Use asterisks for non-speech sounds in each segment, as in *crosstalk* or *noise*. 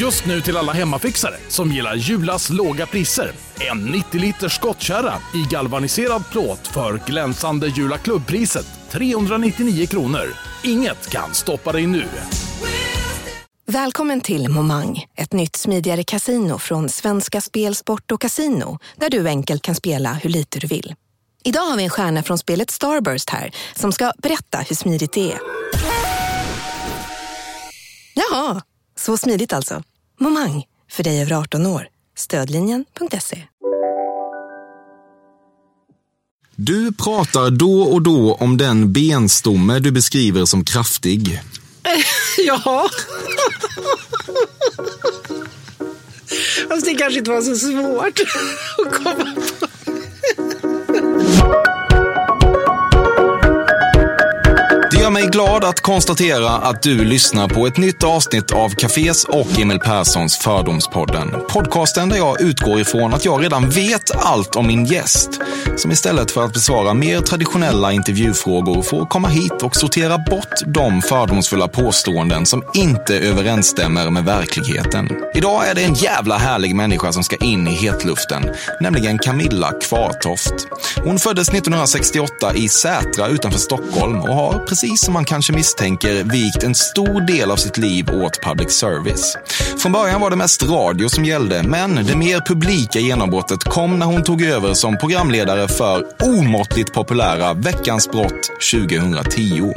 Just nu till alla hemmafixare som gillar Julas låga priser. En 90 liters skottkärra i galvaniserad plåt för glänsande Jula klubbpriset 399 kronor. Inget kan stoppa dig nu. Välkommen till Momang, ett nytt smidigare casino från Svenska Spel, Sport och Casino där du enkelt kan spela hur lite du vill. Idag har vi en stjärna från spelet Starburst här som ska berätta hur smidigt det är. Jaha, så smidigt alltså. Momang, för dig över 18 år. Stödlinjen.se. Du pratar då och då om den benstomme du beskriver som kraftig. *laughs* Ja. Fast det kanske inte var så svårt att komma på. Gör mig glad att konstatera att du lyssnar på ett nytt avsnitt av Cafés och Emil Perssons Fördomspodden. Podcasten där jag utgår ifrån att jag redan vet allt om min gäst. Som istället för att besvara mer traditionella intervjufrågor får komma hit och sortera bort de fördomsfulla påståenden som inte överensstämmer med verkligheten. Idag är det en jävla härlig människa som ska in i hetluften, nämligen Camilla Kvartoft. Hon föddes 1968 i Sätra utanför Stockholm och har, precis som man kanske misstänker, vikt en stor del av sitt liv åt public service. Från början var det mest radio som gällde, men det mer publika genombrottet kom när hon tog över som programledare för omåttligt populära Veckans brott 2010.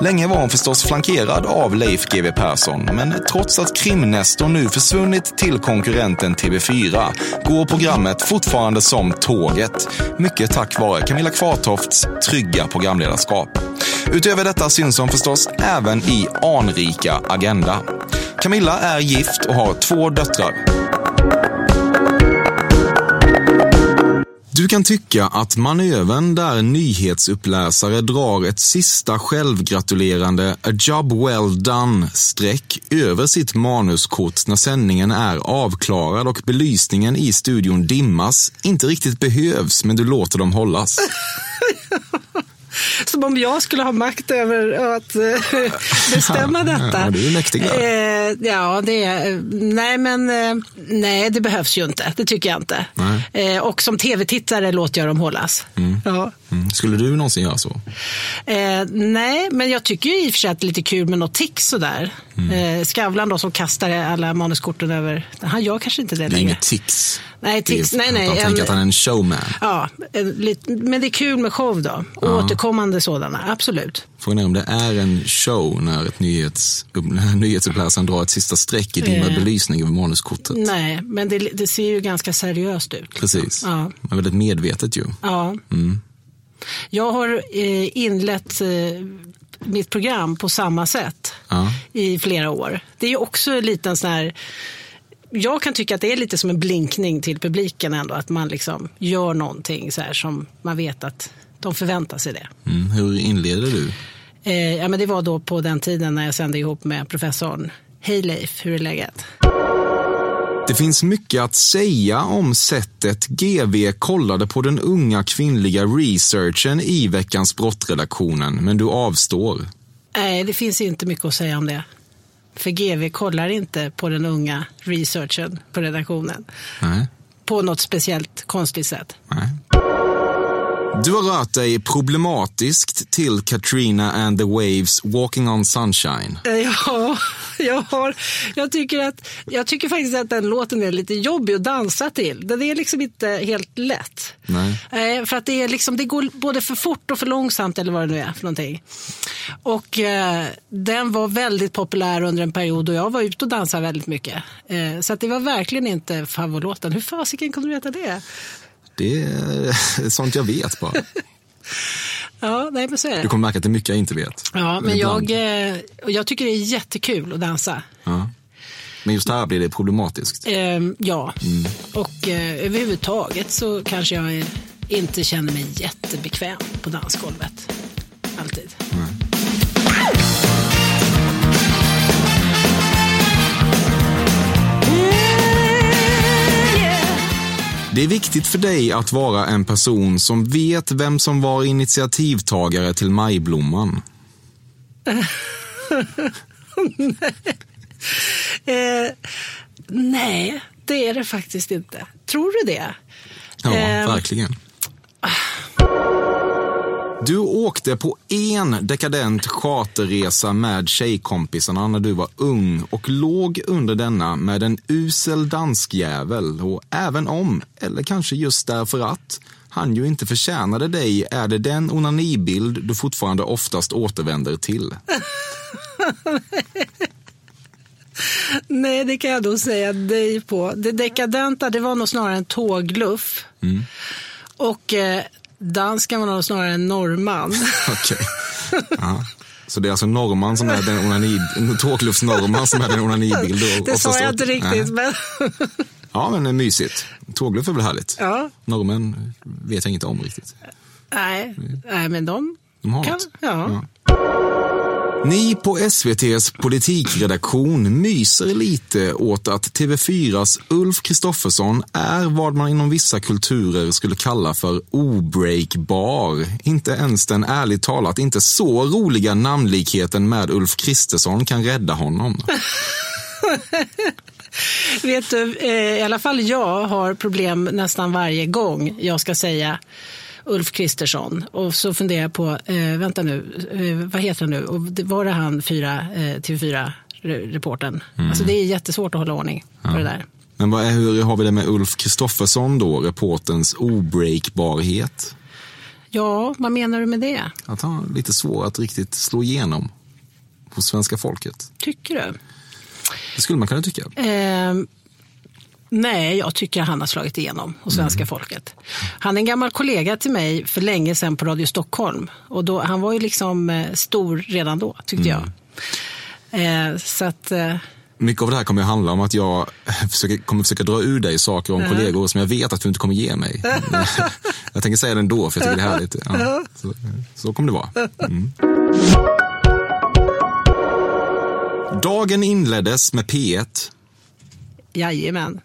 Länge var hon förstås flankerad av Leif GW Persson, men trots att krimnestorn nu försvunnit till konkurrenten TV4 går programmet fortfarande som tåget. Mycket tack vare Camilla Kvartofts trygga programledarskap. Utöver detta syns hon förstås även i anrika Agenda. Camilla är gift och har två döttrar. Du kan tycka att manövern där nyhetsuppläsare drar ett sista självgratulerande “a job well done”-streck över sitt manuskort när sändningen är avklarad och belysningen i studion dimmas inte riktigt behövs, men du låter dem hållas. *laughs* Som om jag skulle ha makt över att eh, *laughs* bestämma detta. Ja, du är mäktig där. Eh, ja, det är, nej men eh, nej, det behövs ju inte. Det tycker jag inte. Eh, och som tv-tittare låter jag dem hållas. Ja. Mm. Skulle du någonsin göra så? Nej, men jag tycker ju i och för sig att det är lite kul med något tics sådär. Eh, Skavlan då som kastar alla manuskorten över. Han gör kanske inte det, Det är längre. inget tics. Nej, tics. Är Nej, nej. Han en- tänker att han är en showman. Ja, en, men det är kul med show då. Återkommande sådana, absolut. Frågan är om det är en show när, ett nyhets, *laughs* nyhetsuppläsaren drar ett sista streck i dimmad Eh. belysning över manuskortet. Nej, men det, det ser ju ganska seriöst ut. Precis. Ja. Men väldigt medvetet ju. Ja. Jag har eh, inlett mitt program på samma sätt Ja. i flera år. Det är ju också en liten sån här... Jag kan tycka att det är lite som en blinkning till publiken ändå. Att man liksom gör någonting så här som man vet att de förväntar sig det. Mm. Hur inleder du? Eh, ja, men det var då på den tiden när jag sände ihop med professorn. Hej Leif, hur är läget? Det finns mycket att säga om sättet GV kollade på den unga kvinnliga researchen i veckans brottredaktionen, men du avstår. Nej, det finns inte mycket att säga om det. För GV kollar inte på den unga researchen på redaktionen. Nej. På något speciellt konstigt sätt. Nej. Du har rört dig problematiskt till Katrina and the Waves Walking on Sunshine. Eh, Ja, *laughs* jag, har, jag, tycker att, jag tycker faktiskt att den låten är lite jobbig att dansa till. Den är liksom inte helt lätt. Nej. Eh, För att det, är liksom, det går både för fort och för långsamt eller vad det nu är för någonting. Och eh, den var väldigt populär under en period och jag var ute och dansade väldigt mycket. Eh, så att det var verkligen inte favoritlåten. Hur fasiken kunde du veta det? Det är *laughs* sånt jag vet bara. *laughs* Ja, nej men så är det. Du kommer märka att det är mycket jag inte vet. Ja, men ibland. jag, eh, jag tycker det är jättekul att dansa. Ja. Men just här blir det problematiskt. Ehm, ja, Mm. och eh, överhuvudtaget så kanske jag inte känner mig jättebekväm på dansgolvet. Alltid. Det är viktigt för dig att vara en person som vet vem som var initiativtagare till Majblomman. *laughs* Eh, Nej, det är det faktiskt inte. Tror du det? Ja, Ehm. verkligen. Du åkte på en dekadent charterresa med tjejkompisarna när du var ung och låg under denna med en usel danskjävel och även om, eller kanske just därför att, han ju inte förtjänade dig är det den onanibild du fortfarande oftast återvänder till. *laughs* Nej, det kan jag då säga dig på. Det dekadenta, det var nog snarare en tågluff. Och eh, dansken var nog snarare en norrman. *laughs* Okej. Ja. Så det är alltså norrman som är den onani, tågluftsnorrman som är den onanibild. och det sa jag inte riktigt, men *laughs* Ja, men det är mysigt. Tågluff är väl härligt? ja. Norrmän vet jag inte om riktigt. Nej, nej, men de De har kan... något. Ja. Ni på SVTs politikredaktion myser lite åt att TV4s Ulf Kristoffersson är vad man inom vissa kulturer skulle kalla för obreakbar. Inte ens den ärligt talat inte så roliga namnlikheten med Ulf Kristersson kan rädda honom. *laughs* Vet du, eh, i alla fall jag har problem nästan varje gång jag ska säga Ulf Kristersson. Och så funderar jag på, eh, vänta nu, eh, vad heter han nu? Och var det han fyra, eh, TV4-reporten? Alltså det är jättesvårt att hålla ordning på det där. Men vad är, hur har vi det med Ulf Kristoffersson då, reportens obreakbarhet? Ja, vad menar du med det? Att han har lite svår att riktigt slå igenom hos svenska folket. Tycker du? Det skulle man kunna tycka. Eh, nej, jag tycker han har slagit igenom hos svenska folket. Han är en gammal kollega till mig för länge sedan på Radio Stockholm. Och då, han var ju liksom eh, stor redan då, tyckte jag. Eh, så att, eh, Mycket av det här kommer att handla om att jag försöker, kommer försöka dra ur dig saker om kollegor som jag vet att du inte kommer ge mig. *laughs* jag tänker säga det ändå för jag tycker det är härligt. Ja, så, så kommer det vara. Mm. Dagen inleddes med P1. jajamän.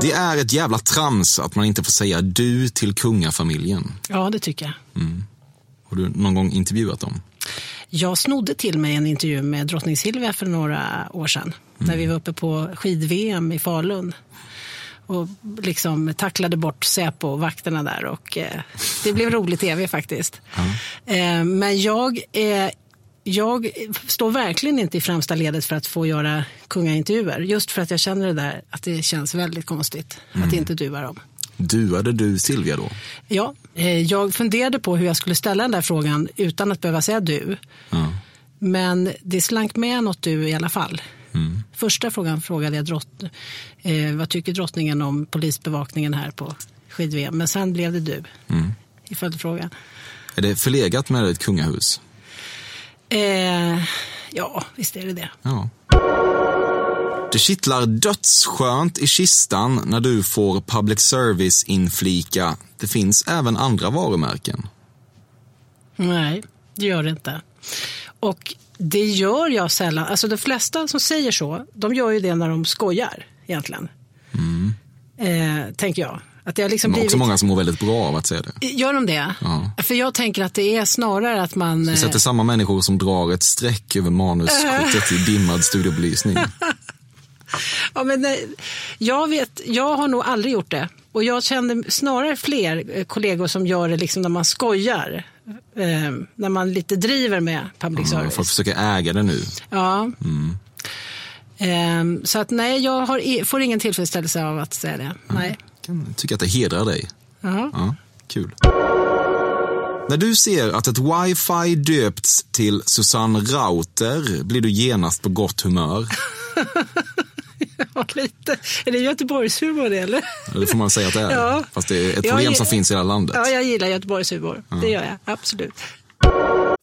Det är ett jävla trams att man inte får säga du till kungafamiljen. Ja, det tycker jag. Har du någon gång intervjuat dem? Jag snodde till mig en intervju med drottning Silvia för några år sedan. När vi var uppe på skid-VM i Falun. Och liksom tacklade bort Säpo-vakterna där. Och, eh, det blev rolig tv faktiskt. Eh, men jag, eh, jag står verkligen inte i främsta ledet för att få göra kungaintervjuer. Just för att jag känner det där att det känns väldigt konstigt att inte dua dem. Duade du Silvia då? Ja, eh, jag funderade på hur jag skulle ställa den där frågan utan att behöva säga du. Ja. Men det slank med något du i alla fall. Första frågan frågade jag drott, eh, vad tycker drottningen om polisbevakningen här på skid Men sen blev det du i följdfrågan. Är det förlegat med ett kungahus? Eh, ja, visst är det det. Ja. Det kittlar dödsskönt i kistan när du får public service inflika. Det finns även andra varumärken. Nej, det gör det inte. Och det gör jag sällan. Alltså de flesta som säger så, de gör ju det när de skojar egentligen. Eh, tänker jag. Att det har liksom Det är också blivit... många som mår väldigt bra av att säga det. Gör de det? Ja. För jag tänker att det är snarare att man... Vi eh, sätter samma människor som drar ett streck över manuskortet i dimmad studiobelysning. *laughs* Ja, men, eh, jag, vet, jag har nog aldrig gjort det. Och jag känner snarare fler eh, kollegor som gör det liksom när man skojar. Eh, när man lite driver med public Ja, service. Folk försöker äga det nu. Ja. Eh, så att nej, jag har, får ingen tillfredsställelse av att säga det. Nej. Kan tycka att det hedrar dig. Jaha. Ja, kul. När du ser att ett wifi döpts till Susanne Rauter blir du genast på gott humör. *laughs* Ja, lite. Är det Göteborgshumor det eller? Ja, Det får man säga att det är. *laughs* Ja. Fast det är ett Jag problem ge- som finns i hela landet. Ja, jag gillar Göteborgshumor. Det gör jag, absolut.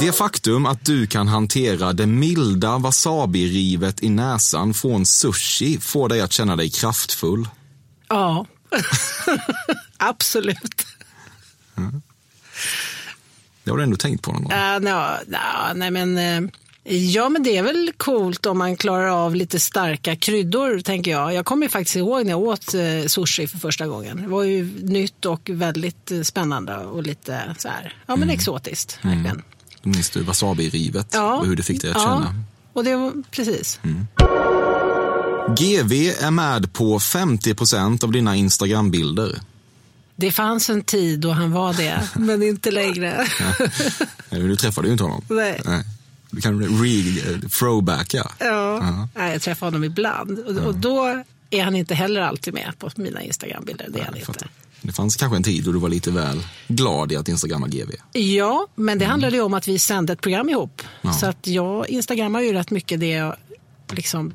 Det faktum att du kan hantera det milda wasabi-rivet i näsan från sushi får dig att känna dig kraftfull. Ja, *laughs* absolut. Det har du ändå tänkt på någon gång? Uh, no, no, nej men, uh, ja, men det är väl coolt om man klarar av lite starka kryddor, tänker jag. Jag kommer faktiskt ihåg när jag åt uh, sushi för första gången. Det var ju nytt och väldigt spännande och lite så här, ja men mm. exotiskt. Verkligen. Mm. Minns du wasabi-rivet ja. och hur det fick dig att ja. känna? Och det var, precis. Mm. GV är med på 50% av dina Instagram-bilder. Det fanns en tid då han var det, *laughs* men inte längre. ja. Du träffade ju inte honom. Nej. Nej. Du kan re throwbacka. Ja, uh -huh. jag träffar honom ibland. Och, och, då är han inte heller alltid med på mina Instagram-bilder. Det är han inte. Det fanns kanske en tid då du var lite väl glad i att instagramma GV. Ja, men det mm. handlade ju om att vi sände ett program ihop. Ja. Så att jag instagrammar ju rätt mycket det liksom,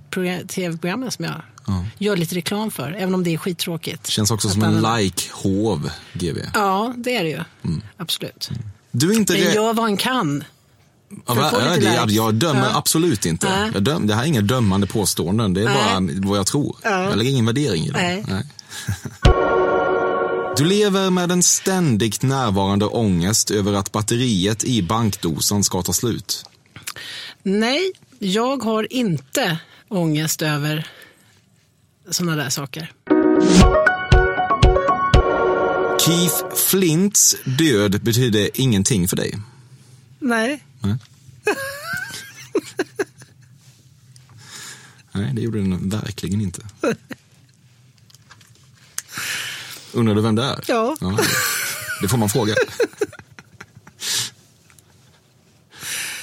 tv-programmen som jag ja. gör lite reklam för, även om det är skittråkigt. Känns också som en like-hov, GV. Ja, det är det ju. Mm. Absolut. Mm. Du inte Men gör vad han kan. Ja, ja, det, jag dömer ja. absolut inte. Ja. Jag döm, det här är inga dömande påståenden, det är bara vad jag tror. Jag lägger ingen värdering i det. *laughs* Du lever med en ständigt närvarande ångest över att batteriet i bankdosan ska ta slut. Nej, jag har inte ångest över sådana där saker. Keith Flints död betyder ingenting för dig? Nej. Nej, *laughs* Nej det gjorde den verkligen inte. *laughs* Undrar du vem det är? Ja. ja det får man fråga.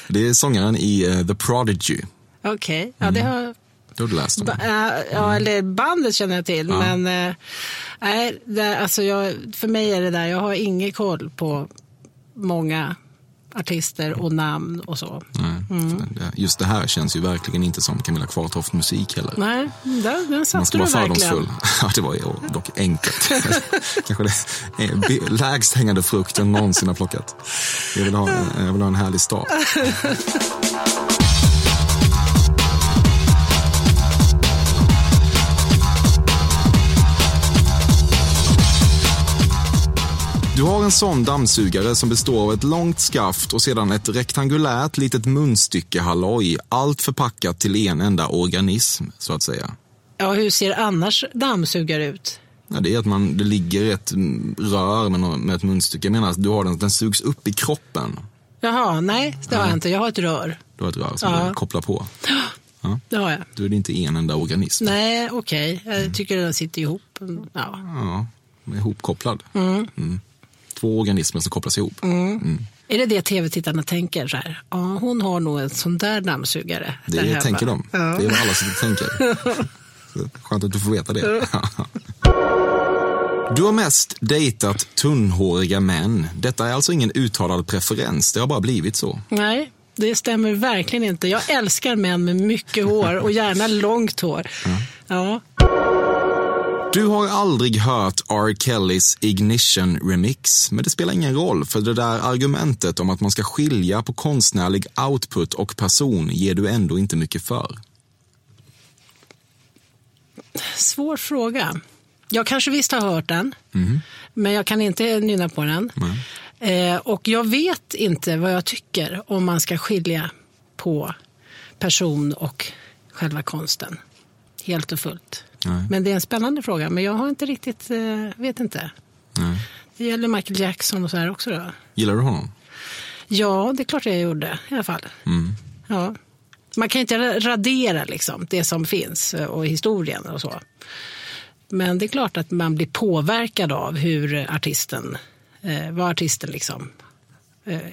Det är sångaren i uh, The Prodigy. Okej, okay. ja det mm. har det har du läst om. Ba ja, eller bandet känner jag till. Ja. Men äh, nej, det, alltså jag, för mig är det där, jag har ingen koll på många artister och namn och så. Mm. Just det här känns ju verkligen inte som Camilla Kvartoft musik heller. Nej, den, den satte Man ska vara fördomsfull. *laughs* Ja, det var dock enkelt. *laughs* Kanske det lägst hängande frukten någonsin har plockat. Jag vill ha, jag vill ha en härlig start. *laughs* Du har en sån dammsugare som består av ett långt skaft och sedan ett rektangulärt litet munstycke halloj. Allt förpackat till en enda organism, så att säga. Ja, hur ser annars dammsugare ut? Ja, det är att man, det ligger ett rör med, med ett munstycke. Jag menar du har den, den sugs upp i kroppen. Jaha, nej, det har jag inte. Jag har ett rör. Du har ett rör som ja. du kopplar på. *gasps* Ja. Det har jag. Då är det inte en enda organism. Nej, okej. Okay. Jag mm. tycker den sitter ihop. Ja, ja ihopkopplad. Mm. Mm två organismer som kopplas ihop. Mm. Mm. Är det det tv-tittarna tänker? Så här? Ja, hon har nog en sån där dammsugare. Det tänker de. Ja. Det är vad alla sitter tänker. *laughs* Skönt att du får veta det. *laughs* Du har mest dejtat tunnhåriga män. Detta är alltså ingen uttalad preferens, det har bara blivit så. Nej, det stämmer verkligen inte. Jag älskar män med mycket hår och gärna långt hår. Ja. Du har aldrig hört R. Kellys Ignition Remix, men det spelar ingen roll för det där argumentet om att man ska skilja på konstnärlig output och person ger du ändå inte mycket för. Svår fråga. Jag kanske visst har hört den, mm. men jag kan inte nynna på den. Eh, och jag vet inte vad jag tycker om man ska skilja på person och själva konsten. Helt och fullt. Nej. Men det är en spännande fråga, men jag har inte riktigt, eh, vet inte. Nej. Det gäller Michael Jackson och så här också då. Gillar du honom? Ja, det är klart jag gjorde i alla fall. Mm. Ja. Man kan inte radera liksom, det som finns eh, och historien och så. Men det är klart att man blir påverkad av hur artisten, eh, vad artisten liksom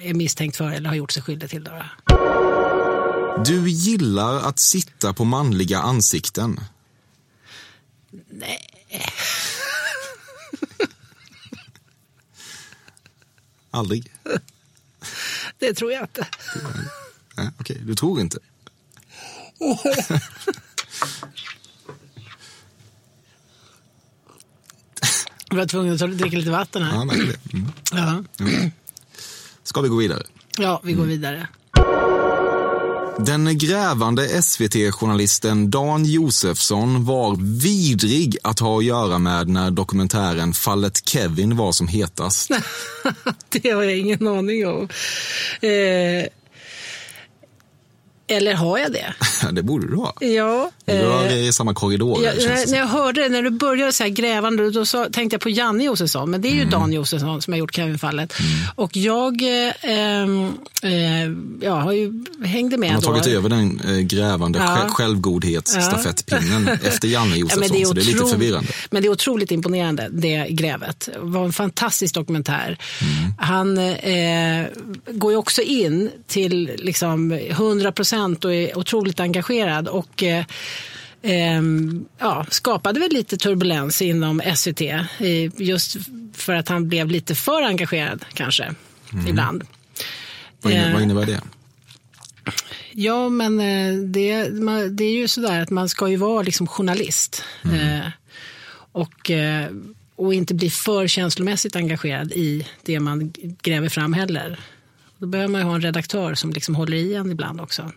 är misstänkt för eller har gjort sig skyldig till. Då. Du gillar att sitta på manliga ansikten. Nej. Aldrig? Det tror jag inte. Nej, Okej, du tror inte? Jag var tvungen att dricka lite vatten här. Ja, det. Mm. Ja, Ska vi gå vidare? ja vi går vidare. Den grävande SVT-journalisten Dan Josefsson var vidrig att ha att göra med när dokumentären Fallet Kevin var som hetast. *laughs* Det har jag ingen aning om. Eh, eller har jag det? *laughs* det borde du ha. Ja. Du eh, rör er i samma korridor. Ja, när, när jag hörde det, när du började så här grävande, då så, tänkte jag på Janne Josefsson, men det är Mm. ju Dan Josefsson som har gjort Kevin-fallet. Och jag eh, ehm, eh, ja, har ju, hängde med Han har då. tagit över den eh, grävande Ja. ja. självgodhetsstafettpinnen efter Janne *laughs* Josefsson, men det är så det är lite förvirrande. Men det är otroligt imponerande, det grävet. Det var en fantastisk dokumentär. Mm. Han eh, går ju också in till liksom 100 procent och är otroligt engagerad. Och, eh, ehm, ja, skapade väl lite turbulens inom SVT. eh, Just för att han blev lite för engagerad kanske, Mm. ibland. Vad, inne, Eh, vad innebär det? Ja, men eh, det, det är ju sådär att man ska ju vara liksom journalist. Eh, och, eh, och inte bli för känslomässigt engagerad i det man gräver fram heller. Då behöver man ju ha en redaktör som liksom håller i en ibland också.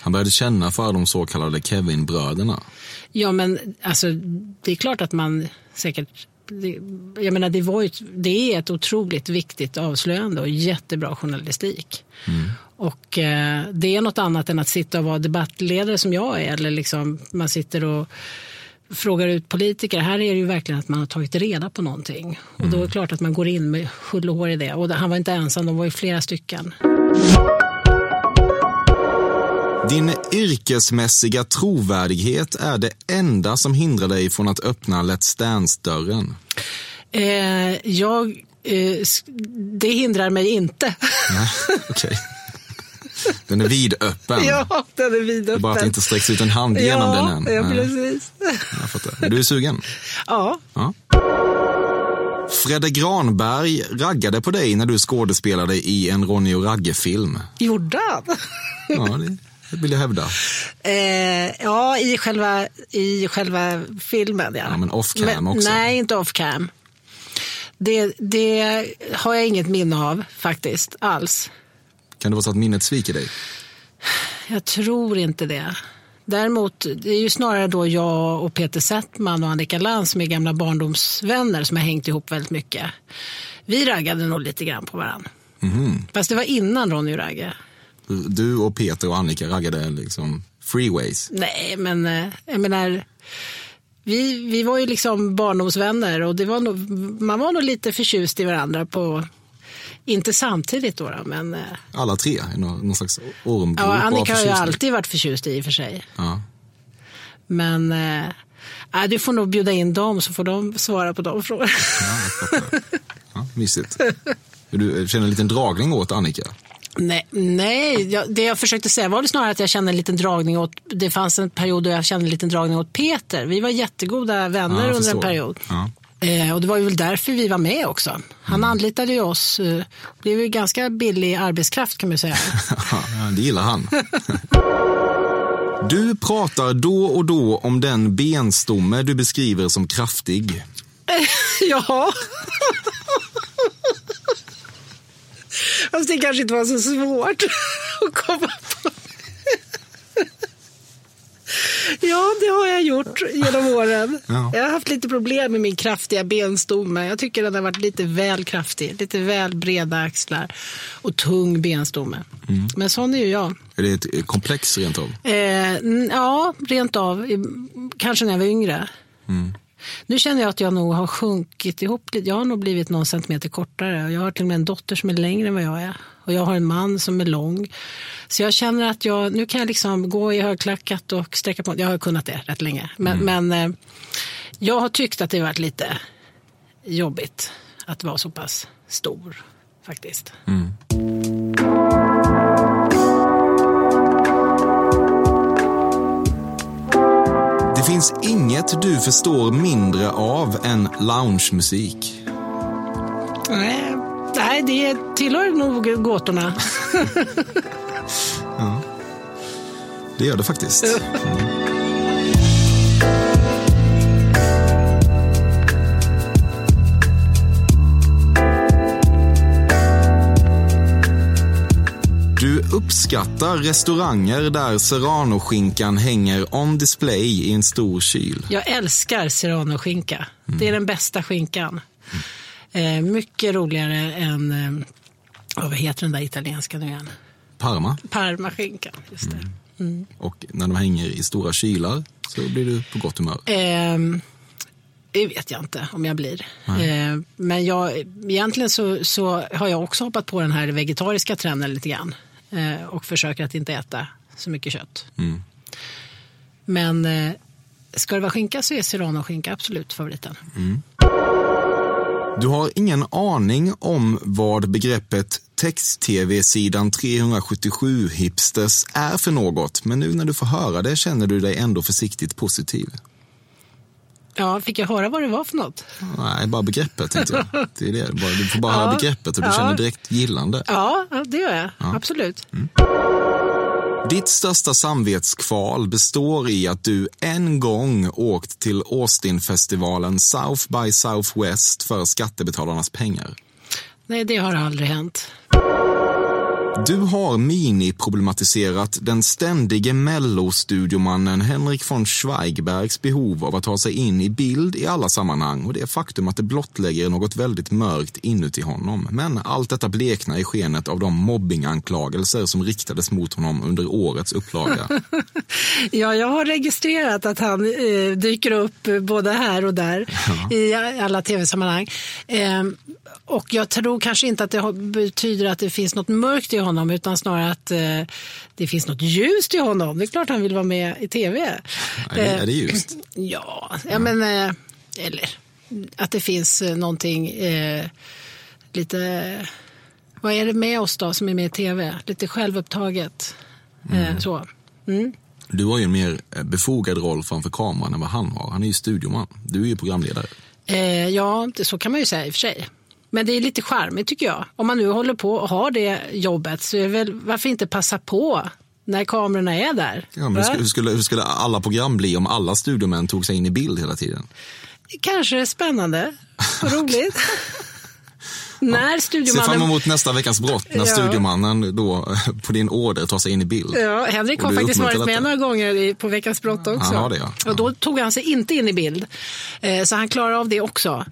Han började känna för de så kallade Kevin-bröderna. Ja, men alltså, det är klart att man säkert... Det, jag menar, det, var ett- det är ett otroligt viktigt avslöjande och jättebra journalistik. Och eh, det är något annat än att sitta och vara debattledare som jag är. Eller liksom, man sitter och frågar ut politiker. Här är det ju verkligen att man har tagit reda på någonting. Och då är det klart att man går in med hull och hår i det. Och han var inte ensam, de var ju flera stycken. Din yrkesmässiga trovärdighet är det enda som hindrar dig från att öppna Let's Dance-dörren. Eh, jag, eh, det hindrar mig inte. Nej, *laughs* okej. Den är vidöppen. Ja, den är vidöppen. bara att det inte sträcks ut en hand genom ja, den än. Ja, precis. jag fattar. Du är sugen? Ja, Ja. Fredde Granberg raggade på dig när du skådespelade i en Ronny och Ragge-film. gjorde han? Ja, det vill jag hävda. Eh, ja, i själva, i själva filmen. Ja, Ja, men off-cam också. Nej, inte off-cam. Det, det har jag inget minne av faktiskt, alls. Kan det vara så att minnet sviker dig? Jag tror inte det. Däremot, det är ju snarare då jag och Peter Settman och Annika Lantz som är gamla barndomsvänner som har hängt ihop väldigt mycket. Vi raggade nog lite grann på varandra. Mhm. Fast det var innan Ronny och Ragge. Du och Peter och Annika raggade liksom freeways. Nej, men eh, jag menar, vi, vi var ju liksom barndomsvänner och det var nog, man var nog lite förtjust i varandra på, inte samtidigt då, då men eh, Alla tre i någon, någon slags ormgrop ja, Annika har ju alltid varit förtjust i och för sig. Ja. Men eh, nej, du får nog bjuda in dem så får de svara på de frågorna. Ja, jag fattar. Ja, mysigt. Du känner en liten dragning åt Annika? Nej, nej jag, det jag försökte säga var snarare att jag kände en liten dragning åt, det fanns en period då jag kände en liten dragning åt Peter. Vi var jättegoda vänner Ja, under en period. Ja. Eh, och det var ju väl därför vi var med också. Han Mm. anlitade ju oss. Eh, blev ju ganska billig arbetskraft kan man säga. *laughs* Ja, det gillar han. Du pratar då och då om den benstomme du beskriver som kraftig. *laughs* ja. Fast det kanske inte var så svårt *laughs* att komma på. Ja, det har jag gjort genom åren. Ja. Jag har haft lite problem med min kraftiga benstomme. Jag tycker den har varit lite väl kraftig. Lite väl breda axlar och tung benstomme. Mm. Men sån är ju jag. Är det ett komplex rent av? Eh, ja, rent av. Kanske när jag var yngre. Nu känner jag att jag nog har sjunkit ihop lite. Jag har nog blivit någon centimeter kortare. Jag har till och med en dotter som är längre än vad jag är. Och jag har en man som är lång. Så jag känner att jag, nu kan jag liksom gå i högklackat och sträcka på Jag har kunnat det rätt länge. Men, men eh, jag har tyckt att det har varit lite jobbigt att vara så pass stor faktiskt. Det finns inget du förstår mindre av än loungemusik. Nej, Nej, det tillhör nog gåtorna. *laughs* Det gör det faktiskt. Du uppskattar restauranger där serranoskinkan hänger on display i en stor kyl. Jag älskar serranoskinka. Det är den bästa skinkan. Eh, mycket roligare än, eh, vad heter den där italienska nu igen? Parma. Parmaskinkan, just det. Och när de hänger i stora kylar så blir du på gott humör. Ehm, det vet jag inte om jag blir. Eh, men jag, egentligen så, så har jag också hoppat på den här vegetariska trenden lite grann. Eh, och försöker att inte äta så mycket kött. Men eh, ska det vara skinka så är serrano-skinka absolut favoriten. Du har ingen aning om vad begreppet text-tv-sidan 377 hipsters är för något, men nu när du får höra det känner du dig ändå försiktigt positiv. Ja, fick jag höra vad det var för något? Nej, bara begreppet tänkte jag. *laughs* Det är det. Bara- Du får bara Ja. höra begreppet och du Ja. känner direkt gillande. Ja, ja, det gör jag. Absolut. Ditt största samvetskval består i att du en gång åkt till Austin-festivalen South by Southwest för skattebetalarnas pengar. Nej, det har aldrig hänt. Du har mini-problematiserat den ständige mellostudiomannen Henrik von Schweigbergs behov av att ta sig in i bild i alla sammanhang och det faktum att det blottlägger något väldigt mörkt inuti honom. Men allt detta bleknar i skenet av de mobbinganklagelser som riktades mot honom under årets upplaga. *laughs* Ja, jag har registrerat att han eh, dyker upp både här och där i alla tv-sammanhang. Eh, och jag tror kanske inte att det betyder att det finns något mörkt i honom utan snarare att eh, det finns något ljust i honom. Det är klart han vill vara med i tv. Är det, är det just? *clears throat* Ja, ja men eh, eller att det finns eh, någonting eh, lite, vad är det med oss då som är med i tv? Lite självupptaget. Eh, så. Mm. Du har ju en mer eh, befogad roll framför kameran än vad han har. Han är ju studioman. Du är ju programledare. Eh, ja, det, så kan man ju säga i och för sig. Men det är lite charmigt tycker jag. Om man nu håller på och har det jobbet så är väl, varför inte passa på när kamerorna är där? Ja, men hur, skulle, hur, skulle, hur skulle alla program bli om alla studiomän tog sig in i bild hela tiden? Kanske spännande och roligt. *laughs* *laughs* När Se fram studiomannen... emot nästa veckas brott när Ja. studiomannen då eh, på din order tar sig in i bild. Ja, Henrik har faktiskt varit med detta. några gånger på Veckans brott också. Han det, ja. Och då tog han sig inte in i bild. Eh, så han klarar av det också.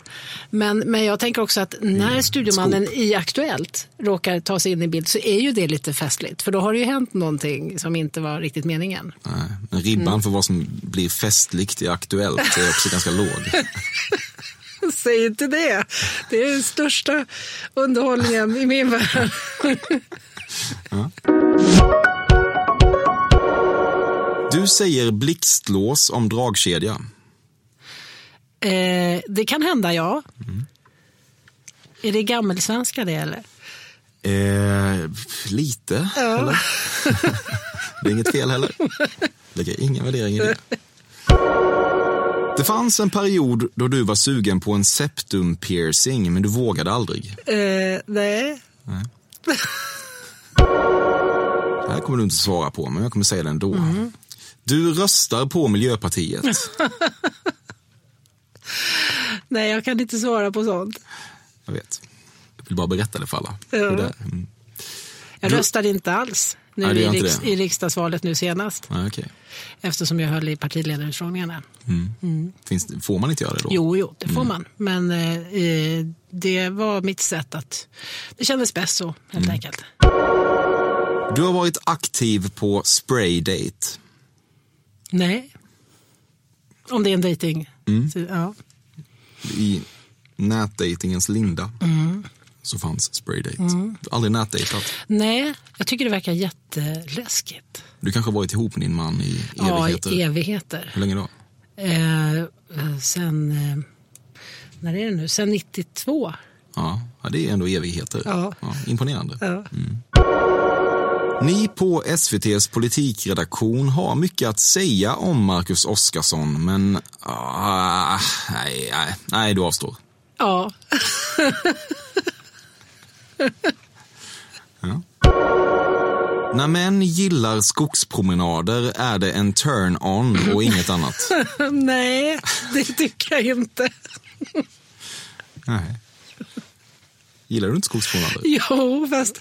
Men, men jag tänker också att Mm. när studiomannen i Aktuellt råkar ta sig in i bild så är ju det lite festligt. För då har det ju hänt någonting som inte var riktigt meningen. Nej, Men ribban Mm. för vad som blir festligt i Aktuellt är också ganska låg. *laughs* *laughs* Säg inte det. Det är den största underhållningen i min värld. Du säger blixtlås om dragkedja. Eh, det kan hända, ja. Är det gammelsvenska det eller? Eh, lite, eller? *laughs* det är inget fel heller. Lägger ingen värdering i det. Det fanns en period då du var sugen på en septum piercing, men du vågade aldrig. Eh, nej. Det här kommer du inte svara på, men jag kommer säga det ändå. Du röstar på Miljöpartiet. *laughs* nej, jag kan inte svara på sånt. Jag vet. Jag vill bara berätta det för alla. Ja. Mm. Jag Du- röstade inte alls nu Nej, i, riks- i riksdagsvalet nu senast. Nej, okej. Eftersom jag höll i partiledarutfrågningarna. Finns det, får man inte göra det då? Jo, jo, det får man. Men eh, eh, det var mitt sätt att... Det kändes bäst så, helt enkelt. Du har varit aktiv på Spraydate. Nej. Om det är en dejting. Så, ja. I nätdatingens linda så fanns Spraydate. Har aldrig nätdejtat. Nej, jag tycker det verkar jätteläskigt. Du kanske har varit ihop med din man i Ja, evigheter. i evigheter. Hur länge då? Eh, eh, sen... Eh, när är det nu? Sen 92. Ja, ja, det är ändå evigheter. Ja. imponerande. Ja. Ni på SVTs politikredaktion har mycket att säga om Marcus Oskarsson, men ah, nej, nej, nej, du avstår. Ja. *laughs* *laughs* Ja. När män gillar skogspromenader är det en turn-on och inget annat. *laughs* Nej, det tycker jag inte. *laughs* Nej. Gillar du inte skogspromenader? Jo, fast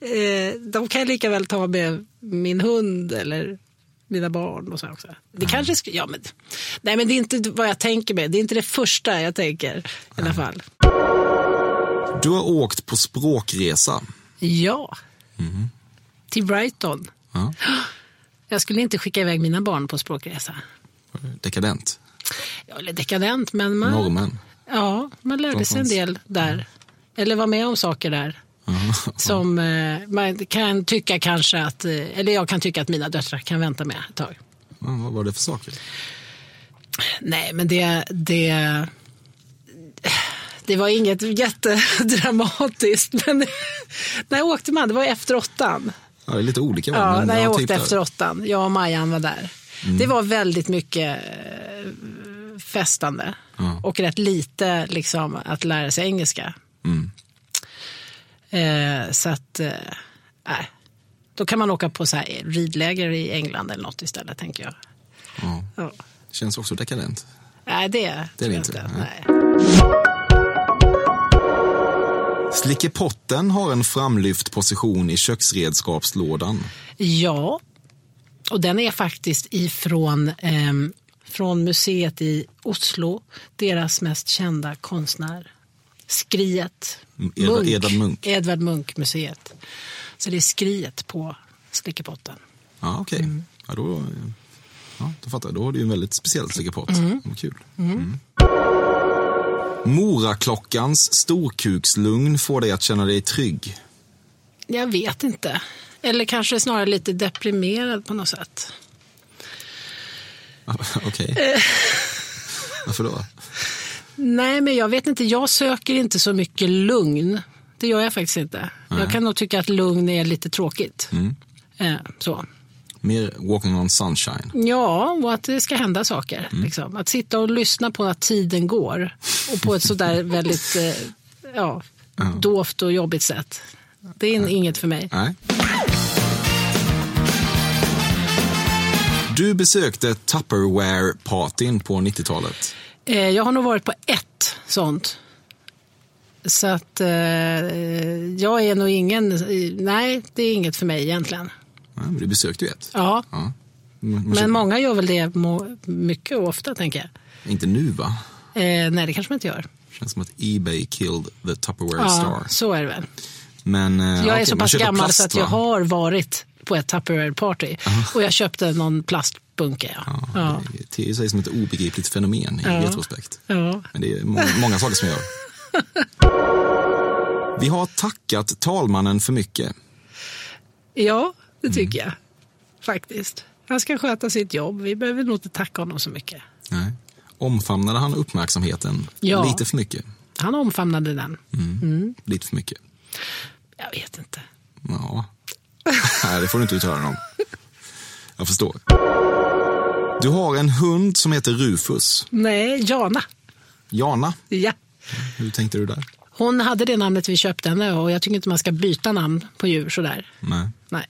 eh, de kan jag lika väl ta med min hund eller mina barn och så också. Det kanske ska, ja, men, nej, men det är inte vad jag tänker med. Det är inte det första jag tänker i alla fall. Du har åkt på språkresa. Ja, till Brighton. Ja. *gasps* Jag skulle inte skicka iväg mina barn på språkresa. Dekadent. Ja, eller dekadent, men man, Norrmän. ja, man lärde sig en del där. Eller var med om saker där. *laughs* Som eh, man kan tycka kanske att, eh, eller jag kan tycka att mina döttrar kan vänta med ett tag. Vad var det för saker? Nej, men det, det, det var inget jättedramatiskt. *laughs* Men när åkte man? Det var efter åttan. Ja, det är lite olika. va? Ja, när ja, jag typ åkte där. efter åttan. Jag och Majan var där. Det var väldigt mycket eh, festande. Och rätt lite liksom, att lära sig engelska. Eh, så att, eh, nej. Då kan man åka på så här ridläger i England eller något istället, tänker jag. Ja. Ja. Känns också dekadent. Nej, det, Det är det jag inte, Nej. Slickepotten har en framlyft position i köksredskapslådan. Ja, och den är faktiskt ifrån ehm, från museet i Oslo. Deras mest kända konstnär. Skriet. Edvard- Edvard Munch. Edvard Munch-museet. Så det är skriet på slickepotten. Ja, okej. Mm. Ja, då, ja, då fattar jag. Då har du en väldigt speciell slickepott. Mm. Kul. Mm. Moraklockans storkukslugn får dig att känna dig trygg. Jag vet inte. Eller kanske snarare lite deprimerad på något sätt. *laughs* Okej. Eh. Varför då? Nej, men jag vet inte. Jag söker inte så mycket lugn. Det gör jag faktiskt inte. Jag kan nog tycka att lugn är lite tråkigt. Mm. Eh, så. Mer walking on sunshine. Ja, och att det ska hända saker. Mm. Liksom. Att sitta och lyssna på att tiden går. Och på ett sådär *laughs* väldigt eh, ja, dovt och jobbigt sätt. Det är inget för mig. Nej. Du besökte Tupperware-partyn på 90-talet. Eh, jag har nog varit på ett sånt. Så att eh, jag är nog ingen... Nej, det är inget för mig egentligen. Ja, men du besökte ju ett. Ja, Ja. Men, många gör väl det mycket och ofta, tänker jag. Inte nu, va? Eh, nej, det kanske man inte gör. Känns som att Ebay killed the Tupperware Ja, star. så är det väl. Men, eh, Jag okej, är så pass gammal plast, så att va? jag har varit på ett Tupperware-party. Och jag köpte någon plastbunke. Ja. Ja. Det ter sig som ett obegripligt fenomen i Ja. retrospekt. Ja. Men det är må många saker som gör. *laughs* Vi har tackat talmannen för mycket. ja, det tycker jag. Faktiskt. Han ska sköta sitt jobb. Vi behöver nog inte tacka honom så mycket. Nej. Omfamnade han uppmärksamheten Ja. lite för mycket? Han omfamnade den. Lite för mycket? Jag vet inte. Ja. *laughs* Nej, det får du inte uttala dig om. Jag förstår. Du har en hund som heter Rufus. Nej, Jana. Jana, Ja. hur tänkte du där? Hon hade det namnet vi köpte henne och jag tycker inte man ska byta namn på djur sådär. Nej. Nej.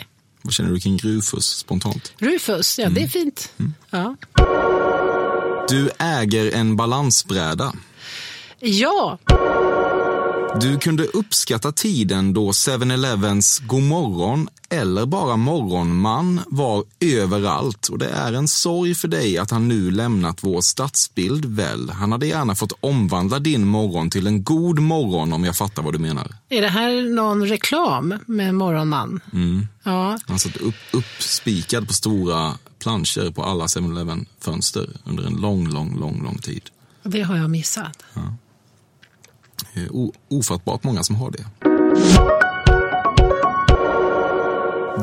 Vad känner du kring Rufus spontant? Rufus, ja det är fint. Ja. Du äger en balansbräda. ja, Du kunde uppskatta tiden då 7-Elevens Godmorgon eller bara Morgonman var överallt och det är en sorg för dig att han nu lämnat vår stadsbild väl. Han hade gärna fått omvandla din morgon till en god morgon om jag fattar vad du menar. är det här någon reklam med Morgonman? Ja, Han satt upp, uppspikad på stora planscher på alla 7-Eleven fönster under en lång, lång, lång, lång tid. det har jag missat. O, ofattbart många som har det.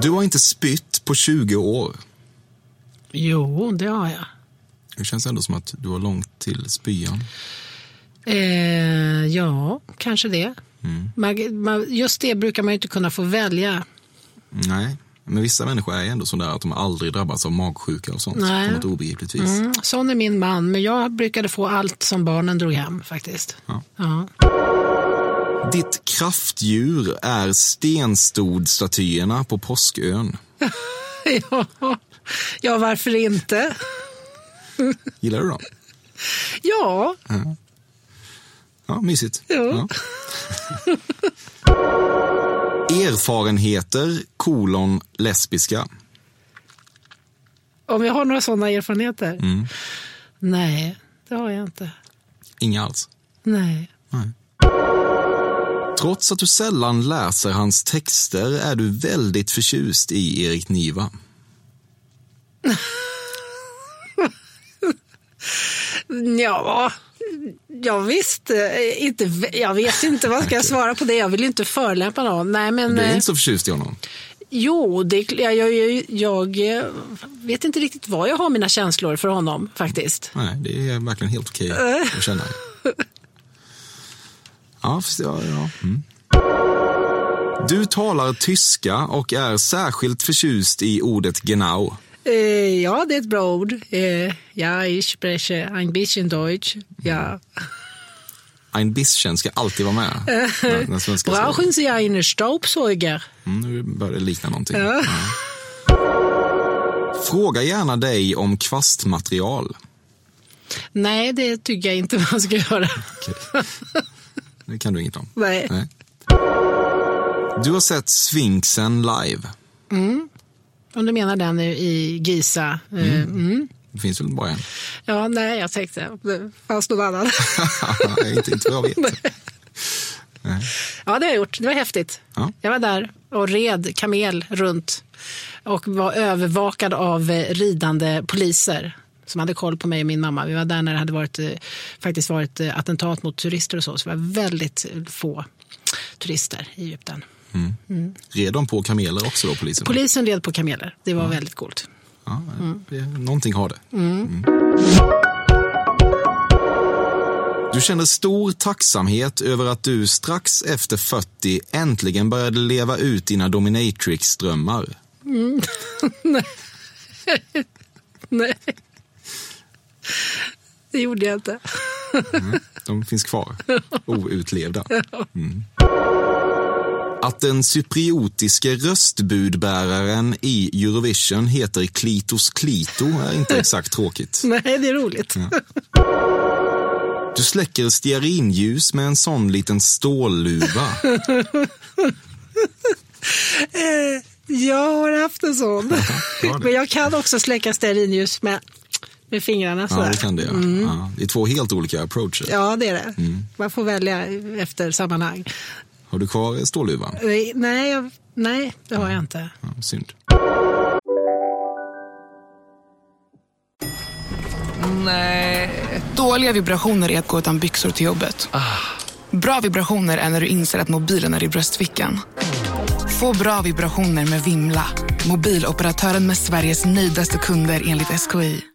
Du har inte spytt på 20 år. Jo, det har jag. Det känns ändå som att du har långt till spyan. Eh, ja, kanske det. Man, man, just det brukar man ju inte kunna få välja. Nej, men vissa människor är ändå sådär att de aldrig drabbats av magsjuka och sånt Nej. på något obegripligt vis. Mm, sån är min man, men jag brukade få allt som barnen drog hem faktiskt. Ja. Ja. Ditt kraftdjur är stenstodstatyerna på Påskön. *laughs* ja. ja, varför inte? Gillar du dem? Ja. Ja, mysigt. Ja. *laughs* Erfarenheter, kolon, lesbiska. Om jag har några sådana erfarenheter? Mm. Nej, det har jag inte. Inga alls. Nej. Trots att du sällan läser hans texter är du väldigt förtjust i Erik Niva. *laughs* Ja, ja visst. eh, Inte, jag vet inte vad ska jag svara på det. Jag vill ju inte förolämpa någon. Nej, men, Du är eh, inte så förtjust i honom? Jo, det, jag, jag, jag, eh, vet inte riktigt vad jag har mina känslor för honom faktiskt. Nej, det är verkligen helt okej att känna. *laughs* Ja, ja, ja. Mm. Du talar tyska och är särskilt förtjust i ordet genau. Eh, ja, det är ett bra ord. Eh, ja, ich spreche ein bisschen Deutsch. Ja. *laughs* Ein bisschen ska alltid vara med. när, Brauchen Sie einen Staubsauger? Mm, nu börjar det likna någonting. Ja. Fråga gärna dig om kvastmaterial. Nej, det tycker jag inte *laughs* man ska göra. Det kan du inget om. Nej. Nej. Du har sett Sphinxen live. Om du menar den i- Giza. Eh, mm. Det finns väl bara en? Ja, nej, jag tänkte det fanns någon annan. *laughs* Inte, inte vad jag vet. Ja, det har jag gjort. Det var häftigt. Ja. Jag var där och red kamel runt och var övervakad av eh, ridande poliser som hade koll på mig och min mamma. Vi var där när det hade varit, eh, faktiskt varit attentat mot turister och så. Så det var väldigt få turister i Egypten. Red de på kameler också då, polisen? Polisen red på kameler. Det var väldigt coolt. Ja, det, någonting har det. Mm. Du känner stor tacksamhet över att du strax efter 40 äntligen började leva ut dina dominatrix-drömmar. *laughs* Nej, det gjorde jag inte. De finns kvar, *laughs* outlevda. Mm. Att den cypriotiske röstbudbäraren i Eurovision heter Klitos Klito är inte *laughs* exakt tråkigt. Nej, det är roligt. Du släcker stearinljus med en sån liten stålluva. *laughs* Jag har haft en sån. Ja. *laughs* Men jag kan också släcka stearinljus med, med fingrarna. Ja, det kan det. Ja. Ja, det är två helt olika approacher. Ja, det är det. Man får välja efter sammanhang. Har du kvar stålluvan? Nej, nej, jag, nej det har jag inte. Ja, synd. Dåliga vibrationer är att gå utan byxor till jobbet. Bra vibrationer är när du inser att mobilen är i bröstfickan. Få bra vibrationer med Vimla. Mobiloperatören med Sveriges nöjdaste kunder enligt SKI.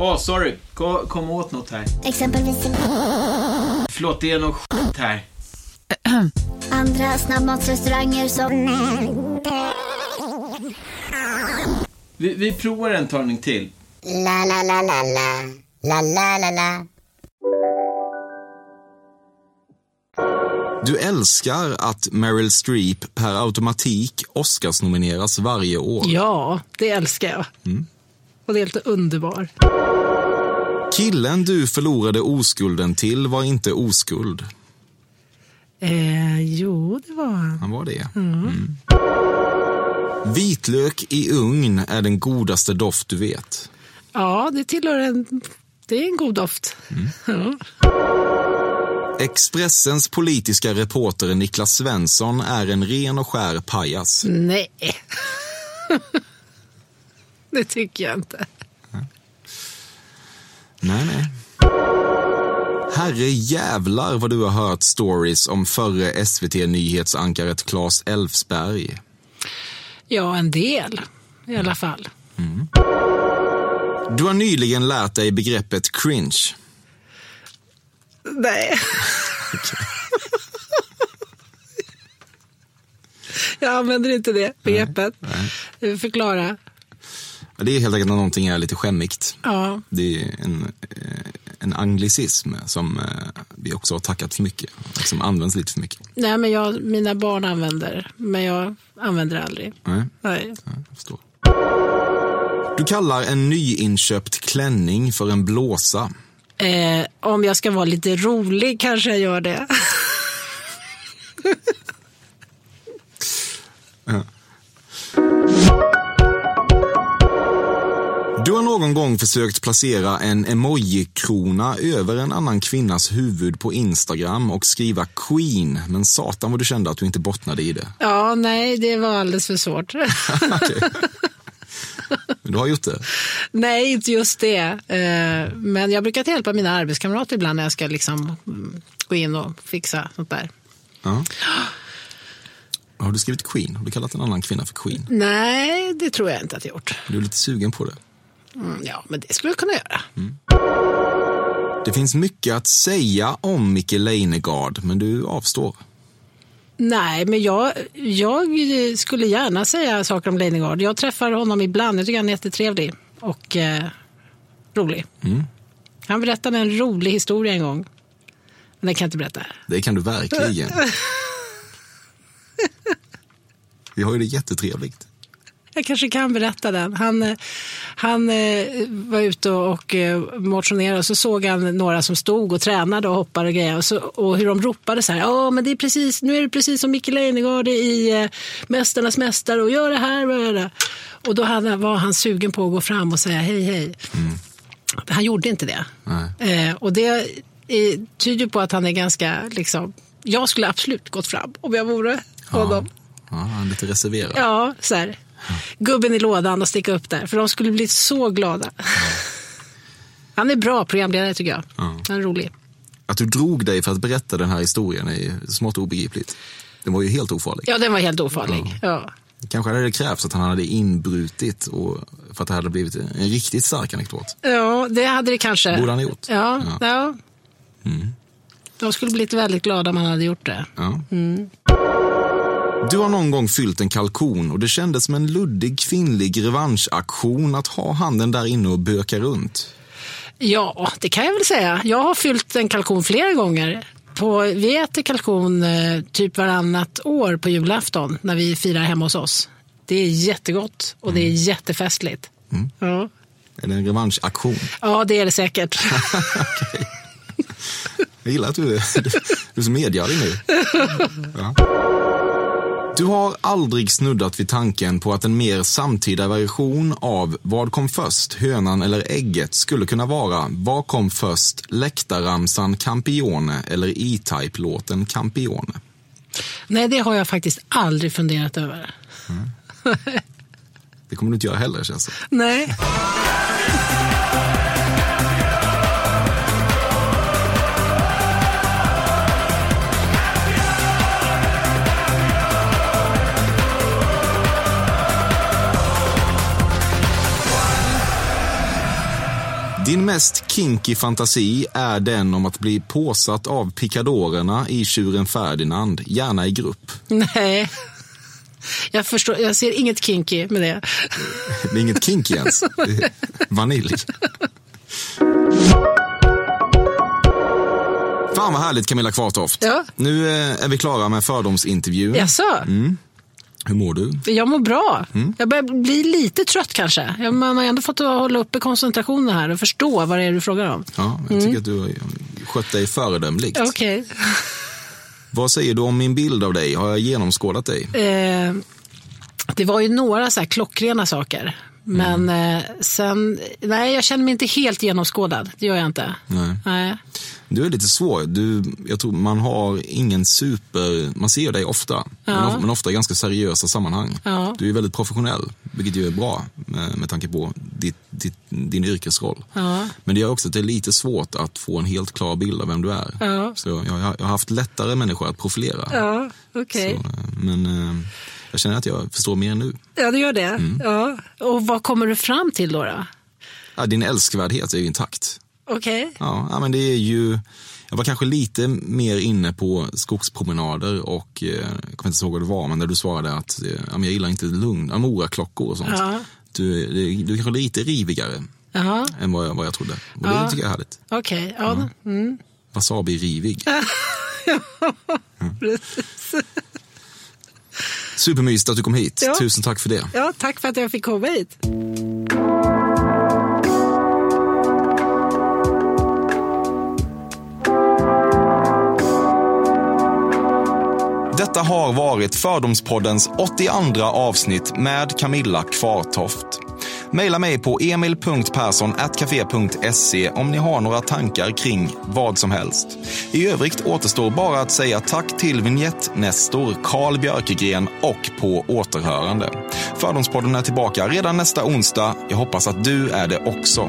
Åh, sorry. Kom, kom åt något här. Exempelvis... Förlåt, det är något skit här. Andra snabbmatsrestauranger som... Vi, vi provar en talning till. La, la, la, la, la. La, la, la, la. Du älskar att Meryl Streep per automatik Oscars-nomineras varje år. Ja, det älskar jag. Och det är helt underbar. Killen du förlorade oskulden till var inte oskuld. Eh, jo, det var han. Han var det. Mm. Vitlök i ugn är den godaste doft du vet. Ja, det tillhör en... Det är en god doft. Ja. Expressens politiska reporter Niklas Svensson är en ren och skär pajas. Nej. *laughs* det tycker jag inte. Nej, nej. herre jävlar vad du har hört stories om förre SVT-nyhetsankaret Claes Elfsberg. Ja, en del i alla fall. Du har nyligen lärt dig begreppet cringe. Nej. *laughs* Jag använder inte det begreppet. Förklara. Ja, Det är helt enkelt när någonting är lite skämmigt. Ja. Det är en, eh, en anglicism som eh, vi också har tackat för mycket. Som används lite för mycket. Nej, men jag, mina barn använder, men jag använder det aldrig. Nej, Nej. jag förstår. Du kallar en nyinköpt klänning för en blåsa. Eh, om jag ska vara lite rolig kanske jag gör det. Du någon gång försökt placera en emoji-krona över en annan kvinnas huvud på Instagram och skriva Queen, men satan vad du kände att du inte bottnade i det. *laughs* Ja, nej, det var alldeles för svårt. *laughs* Men du har gjort det. nej, inte just det. Eh, men jag brukar hjälpa mina arbetskamrater ibland när jag ska liksom mm, gå in och fixa sånt där. Ja. Har du skrivit Queen? Har du kallat en annan kvinna för Queen? Nej, det tror jag inte att jag gjort. Du är lite sugen på det. Mm, ja, men det skulle jag kunna göra. Det finns mycket att säga om Micke Leijnegard, men du avstår. Nej, men jag, jag skulle gärna säga saker om Leijnegard. Jag träffar honom ibland. Jag tycker han är jättetrevlig och eh, rolig. Han berättade en rolig historia en gång. Men den kan jag inte berätta här. Det kan du verkligen. *laughs* Vi har ju det jättetrevligt. Jag kanske kan berätta den. Han, eh, han eh, var ute och, eh, motionerade och så såg han några som stod och tränade och hoppade och grejer. Och, så, och hur de ropade så här. Ja, men det är precis, nu är det precis som Micke Leijnegard i Mästarnas mästare och gör det här. Och, det. och då var han sugen på att gå fram och säga hej, hej. Han gjorde inte det. Eh, och det tyder på att han är ganska, liksom, jag skulle absolut gått fram om jag vore honom. Ja, han är lite reserverad. Ja, så här. Gubben i lådan och sticka upp där. För de skulle bli så glada. Han är bra programledare tycker jag. Han är rolig. Att du drog dig för att berätta den här historien är smått obegripligt. Den var ju helt ofarlig. Ja, den var helt ofarlig. Ja. Kanske hade det krävts att han hade inbrutit och för att det hade blivit en riktigt stark anekdot. ja, det hade det kanske. Borde han ha gjort. Ja, Ja. ja. De skulle blivit väldigt glada om han hade gjort det. Ja. Du har någon gång fyllt en kalkon och det kändes som en luddig kvinnlig revanschaktion att ha handen där inne och böka runt. Ja, det kan jag väl säga. Jag har fyllt en kalkon flera gånger. På, vi äter kalkon eh, typ varannat år på julafton när vi firar hemma hos oss. Det är jättegott och det är jättefestligt. Ja. Är det en revanschaktion? ja, det är det säkert. *laughs* Jag gillar att du är, du är så medgörlig nu. *laughs* Ja. Du har aldrig snuddat vid tanken på att en mer samtida version av Vad kom först, hönan eller ägget skulle kunna vara Vad kom först, läktarramsan Campione eller E-Type-låten Campione? Nej, det har jag faktiskt aldrig funderat över. Det kommer du inte göra heller känns det. Nej. Din mest kinky fantasi är den om att bli påsatt av pikadorerna i Tjuren Ferdinand, gärna i grupp. Nej. Jag, förstår, jag ser inget kinky med det. Det är inget kinky ens. *laughs* Vanilj. Fan vad härligt Camilla Kvartoft. Ja. Nu eh, är vi klara med fördomsintervjun. Jaså? Hur mår du? Jag mår bra. Jag börjar bli lite trött kanske. Jag- Man har ändå fått att hålla uppe koncentrationen här och förstå vad det är du frågar om. Ja, jag tycker att du har skött dig föredömligt. Okej. *laughs* Vad säger du om min bild av dig? Har jag genomskådat dig? Eh, det var ju några så här klockrena saker. Men eh, sen, nej jag känner mig inte helt genomskådad. Det gör jag inte. Nej. Nej. Du är lite svår. Du, jag tror man har ingen super... Man ser dig ofta, men, of, men ofta i ganska seriösa sammanhang. Ja. Du är väldigt professionell, vilket ju är bra med, med tanke på ditt, ditt, din yrkesroll. Ja. Men det gör också att det är lite svårt att få en helt klar bild av vem du är. Ja. Så jag, jag, jag har haft lättare människor att profilera. Ja, okej. Så, eh, men eh, jag känner att jag förstår mer nu. Ja, det gör det. Mm. Ja. Och vad kommer du fram till då? då? Ja, din älskvärdhet är ju intakt. Okej. Ja, ja, men det är ju... Jag var kanske lite mer inne på skogspromenader och eh, jag kommer inte ihåg vad det var, men där du svarade att eh, ja, jag gillar inte lugn, ja, moraklockor och sånt. Ja. Du, du, du är kanske lite rivigare Jaha, än vad jag, vad jag trodde. Och Ja. det tycker jag är härligt. okej. Ja. Mm. Wasabi-rivig. *laughs* precis. Supermysigt att du kom hit. Ja. Tusen tack för det. ja, tack för att jag fick komma hit. Detta har varit Fördomspoddens 82 avsnitt med Camilla Kvartoft. Maila mig på emil.perssonatcafe.se om ni har några tankar kring vad som helst. I övrigt återstår bara att säga tack till vignettnestor Carl Björkegren och på återhörande. Fördomspodden är tillbaka redan nästa onsdag. Jag hoppas att du är det också.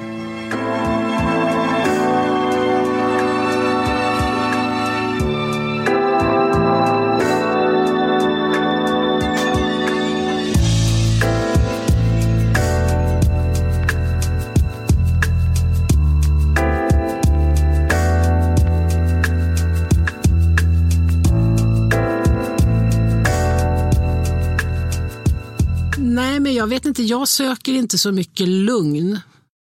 Jag söker inte så mycket lugn.